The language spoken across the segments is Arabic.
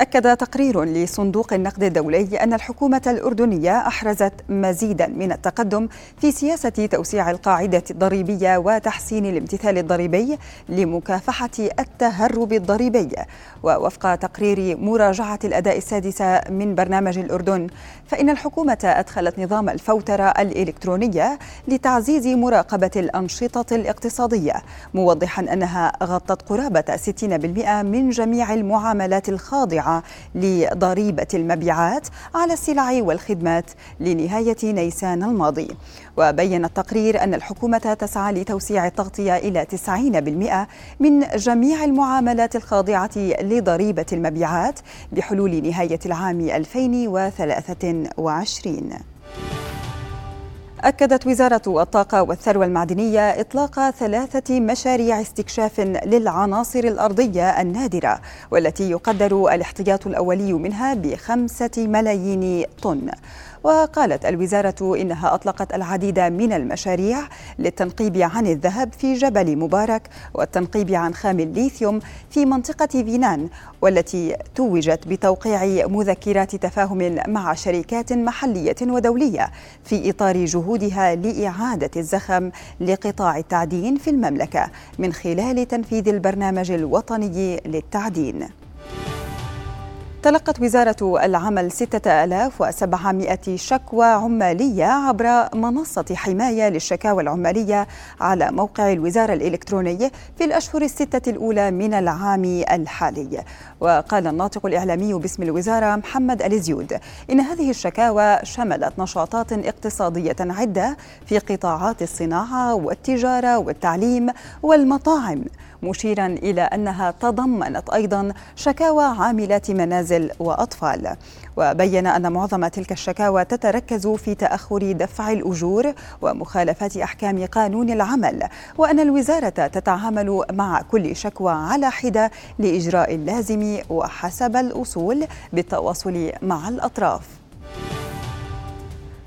أكد تقرير لصندوق النقد الدولي أن الحكومة الأردنية أحرزت مزيدا من التقدم في سياسة توسيع القاعدة الضريبية وتحسين الامتثال الضريبي لمكافحة التهرب الضريبي. ووفق تقرير مراجعة الأداء السادسة من برنامج الأردن فإن الحكومة أدخلت نظام الفوترة الإلكترونية لتعزيز مراقبة الأنشطة الاقتصادية موضحا أنها غطت قرابة 60% من جميع المعاملات الخاضعة لضريبة المبيعات على السلع والخدمات لنهاية نيسان الماضي. وبين التقرير أن الحكومة تسعى لتوسيع التغطية إلى 90% من جميع المعاملات الخاضعة لضريبة المبيعات بحلول نهاية العام 2023 أكدت وزارة الطاقة والثروة المعدنية إطلاق ثلاثة مشاريع استكشاف للعناصر الأرضية النادرة والتي يقدر الاحتياط الأولي منها بخمسة ملايين طن. وقالت الوزارة إنها أطلقت العديد من المشاريع للتنقيب عن الذهب في جبل مبارك والتنقيب عن خام الليثيوم في منطقة فينان والتي توجت بتوقيع مذكرات تفاهم مع شركات محلية ودولية في إطار جهودها لإعادة الزخم لقطاع التعدين في المملكة من خلال تنفيذ البرنامج الوطني للتعدين. تلقت وزارة العمل 6700 شكوى عمالية عبر منصة حماية للشكاوى العمالية على موقع الوزارة الإلكتروني في الأشهر الستة الأولى من العام الحالي. وقال الناطق الإعلامي باسم الوزارة محمد الزيود إن هذه الشكاوى شملت نشاطات اقتصادية عدة في قطاعات الصناعة والتجارة والتعليم والمطاعم مشيرا إلى أنها تضمنت أيضا شكاوى عاملات منازل وأطفال. وبين أن معظم تلك الشكاوى تتركز في تأخر دفع الأجور ومخالفات أحكام قانون العمل وأن الوزارة تتعامل مع كل شكوى على حدة لإجراء اللازم وحسب الأصول بالتواصل مع الأطراف.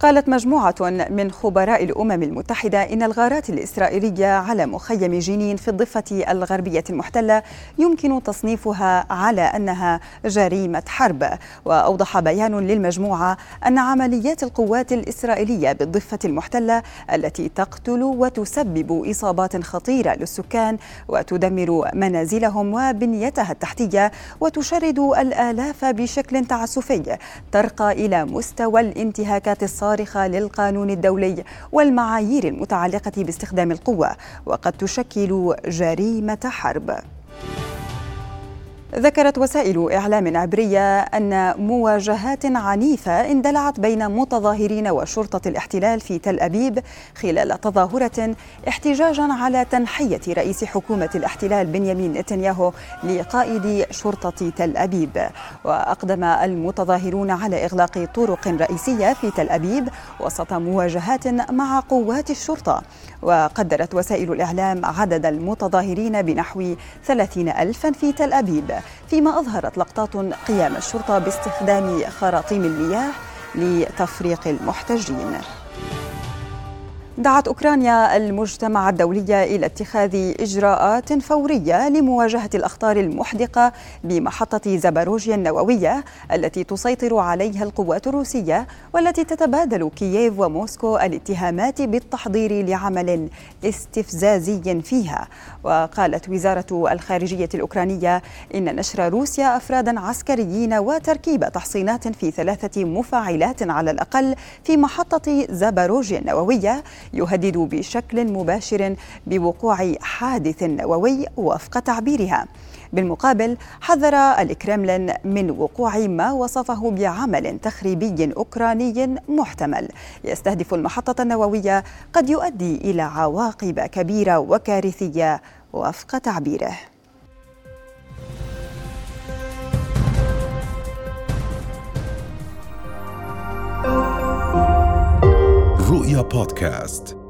قالت مجموعة من خبراء الأمم المتحدة إن الغارات الإسرائيلية على مخيم جنين في الضفة الغربية المحتلة يمكن تصنيفها على أنها جريمة حرب. وأوضح بيان للمجموعة أن عمليات القوات الإسرائيلية بالضفة المحتلة التي تقتل وتسبب إصابات خطيرة للسكان وتدمر منازلهم وبنيتها التحتية وتشرد الآلاف بشكل تعسفي ترقى إلى مستوى الانتهاكات الصارمة الصارخة للقانون الدولي والمعايير المتعلقة باستخدام القوة وقد تشكل جريمة حرب. ذكرت وسائل إعلام عبرية أن مواجهات عنيفة اندلعت بين متظاهرين وشرطة الاحتلال في تل أبيب خلال تظاهرة احتجاجا على تنحية رئيس حكومة الاحتلال بنيامين نتنياهو لقائد شرطة تل أبيب. وأقدم المتظاهرون على إغلاق طرق رئيسية في تل أبيب وسط مواجهات مع قوات الشرطة. وقدرت وسائل الإعلام عدد المتظاهرين بنحو 30 ألفا في تل أبيب. فيما أظهرت لقطات قيام الشرطة باستخدام خراطيم المياه لتفريق المحتجين. دعت أوكرانيا المجتمع الدولي إلى اتخاذ إجراءات فورية لمواجهة الأخطار المحدقة بمحطة زاباروجيا النووية التي تسيطر عليها القوات الروسية والتي تتبادل كييف وموسكو الاتهامات بالتحضير لعمل استفزازي فيها. وقالت وزارة الخارجية الأوكرانية إن نشر روسيا أفرادا عسكريين وتركيب تحصينات في ثلاثة مفاعلات على الأقل في محطة زاباروجيا النووية يهدد بشكل مباشر بوقوع حادث نووي وفق تعبيرها. بالمقابل حذر الكرملين من وقوع ما وصفه بعمل تخريبي أوكراني محتمل. يستهدف المحطة النووية قد يؤدي إلى عواقب كبيرة وكارثية وفق تعبيره. رؤيا بودكاست.